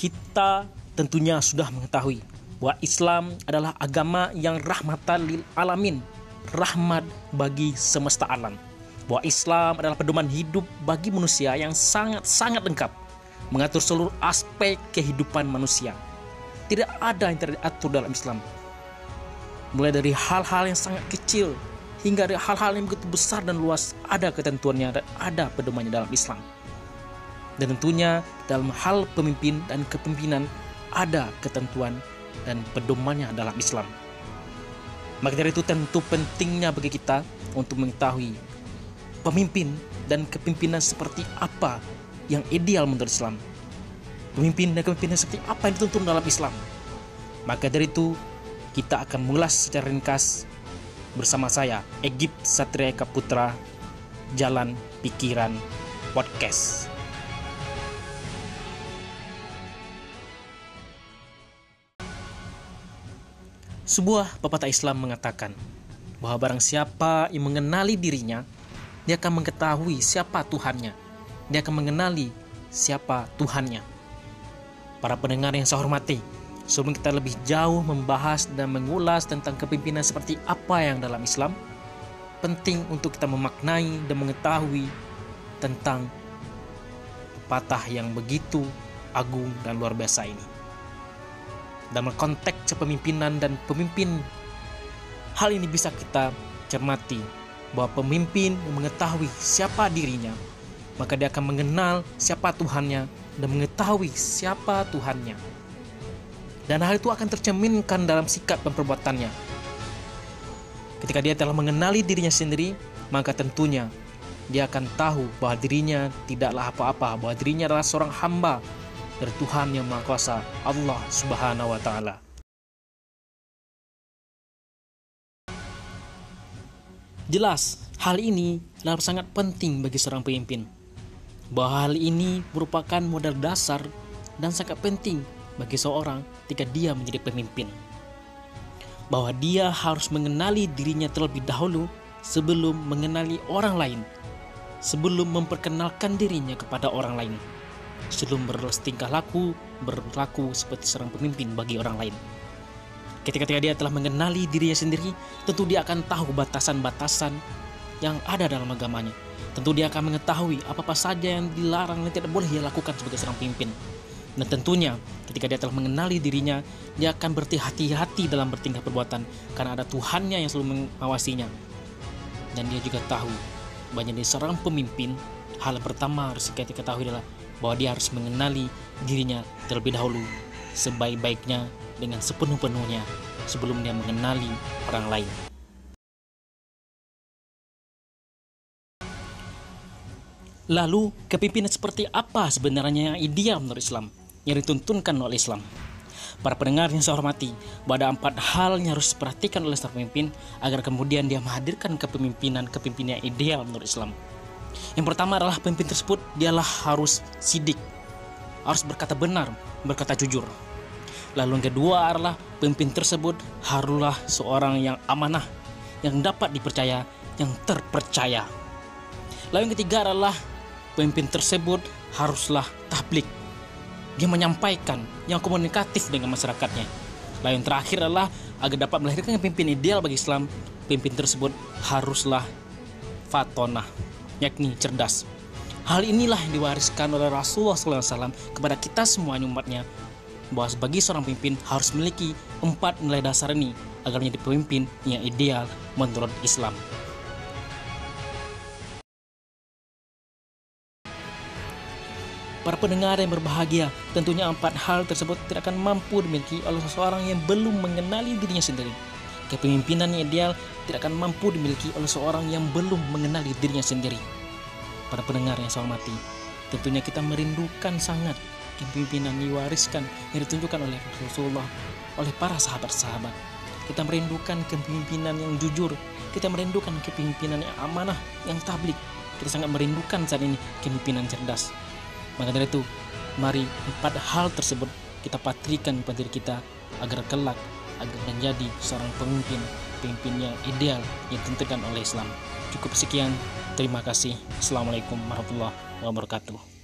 kita tentunya sudah mengetahui bahwa Islam adalah agama yang rahmatan lil alamin, rahmat bagi semesta alam. Bahwa Islam adalah pedoman hidup bagi manusia yang sangat-sangat lengkap, mengatur seluruh aspek kehidupan manusia. Tidak ada yang diatur dalam Islam. Mulai dari hal-hal yang sangat kecil hingga hal-hal yang begitu besar dan luas ada ketentuannya dan ada pedomannya dalam Islam. Dan tentunya dalam hal pemimpin dan kepemimpinan ada ketentuan dan pedomannya dalam Islam. Maka dari itu tentu pentingnya bagi kita untuk mengetahui pemimpin dan kepemimpinan seperti apa yang ideal menurut Islam. Pemimpin dan kepemimpinan seperti apa yang dituntun dalam Islam. Maka dari itu kita akan mengulas secara ringkas bersama saya Egip Satria Kaputra Jalan Pikiran Podcast. Sebuah pepatah Islam mengatakan bahwa barang siapa yang mengenali dirinya, dia akan mengetahui siapa Tuhannya. Dia akan mengenali siapa Tuhannya. Para pendengar yang saya hormati, sebelum kita lebih jauh membahas dan mengulas tentang kepemimpinan seperti apa yang dalam Islam, penting untuk kita memaknai dan mengetahui tentang pepatah yang begitu agung dan luar biasa ini dalam konteks kepemimpinan dan pemimpin. Hal ini bisa kita cermati bahwa pemimpin mengetahui siapa dirinya, maka dia akan mengenal siapa Tuhannya dan mengetahui siapa Tuhannya. Dan hal itu akan tercerminkan dalam sikap dan perbuatannya. Ketika dia telah mengenali dirinya sendiri, maka tentunya dia akan tahu bahwa dirinya tidaklah apa-apa, bahwa dirinya adalah seorang hamba dari Tuhan yang Maha Kuasa, Allah Subhanahu wa taala. Jelas, hal ini adalah sangat penting bagi seorang pemimpin. Bahwa hal ini merupakan modal dasar dan sangat penting bagi seorang ketika dia menjadi pemimpin. Bahwa dia harus mengenali dirinya terlebih dahulu sebelum mengenali orang lain, sebelum memperkenalkan dirinya kepada orang lain sebelum bertingkah laku berlaku seperti seorang pemimpin bagi orang lain. Ketika dia telah mengenali dirinya sendiri, tentu dia akan tahu batasan-batasan yang ada dalam agamanya. Tentu dia akan mengetahui apa-apa saja yang dilarang dan tidak boleh dia lakukan sebagai seorang pemimpin. Dan tentunya ketika dia telah mengenali dirinya, dia akan berhati-hati dalam bertingkah perbuatan karena ada Tuhannya yang selalu mengawasinya. Dan dia juga tahu banyak dari seorang pemimpin, hal pertama harus kita ketahui adalah bahwa dia harus mengenali dirinya terlebih dahulu sebaik-baiknya dengan sepenuh-penuhnya sebelum dia mengenali orang lain. Lalu, kepimpinan seperti apa sebenarnya yang ideal menurut Islam, yang dituntunkan oleh Islam? Para pendengar yang saya hormati, bahwa ada empat hal yang harus diperhatikan oleh seorang pemimpin agar kemudian dia menghadirkan kepemimpinan kepemimpinan ideal menurut Islam. Yang pertama adalah pemimpin tersebut dialah harus sidik, harus berkata benar, berkata jujur. Lalu yang kedua adalah pemimpin tersebut haruslah seorang yang amanah, yang dapat dipercaya, yang terpercaya. Lalu yang ketiga adalah pemimpin tersebut haruslah tablik. Dia menyampaikan yang komunikatif dengan masyarakatnya. Lalu yang terakhir adalah agar dapat melahirkan pemimpin ideal bagi Islam, pemimpin tersebut haruslah fatonah yakni cerdas. Hal inilah yang diwariskan oleh Rasulullah SAW kepada kita semua umatnya bahwa sebagai seorang pemimpin harus memiliki empat nilai dasar ini agar menjadi pemimpin yang ideal menurut Islam. Para pendengar yang berbahagia, tentunya empat hal tersebut tidak akan mampu dimiliki oleh seseorang yang belum mengenali dirinya sendiri. Kepemimpinan yang ideal tidak akan mampu dimiliki oleh seorang yang belum mengenali dirinya sendiri. Para pendengar yang saya hormati, tentunya kita merindukan sangat kepemimpinan diwariskan yang ditunjukkan oleh Rasulullah oleh para sahabat-sahabat. Kita merindukan kepemimpinan yang jujur, kita merindukan kepemimpinan yang amanah, yang tablik. Kita sangat merindukan saat ini kepemimpinan cerdas. Maka dari itu, mari empat hal tersebut kita patrikan pada diri kita agar kelak agar menjadi seorang pemimpin pemimpin yang ideal yang ditentukan oleh Islam. Cukup sekian. Terima kasih. Assalamualaikum warahmatullahi wabarakatuh.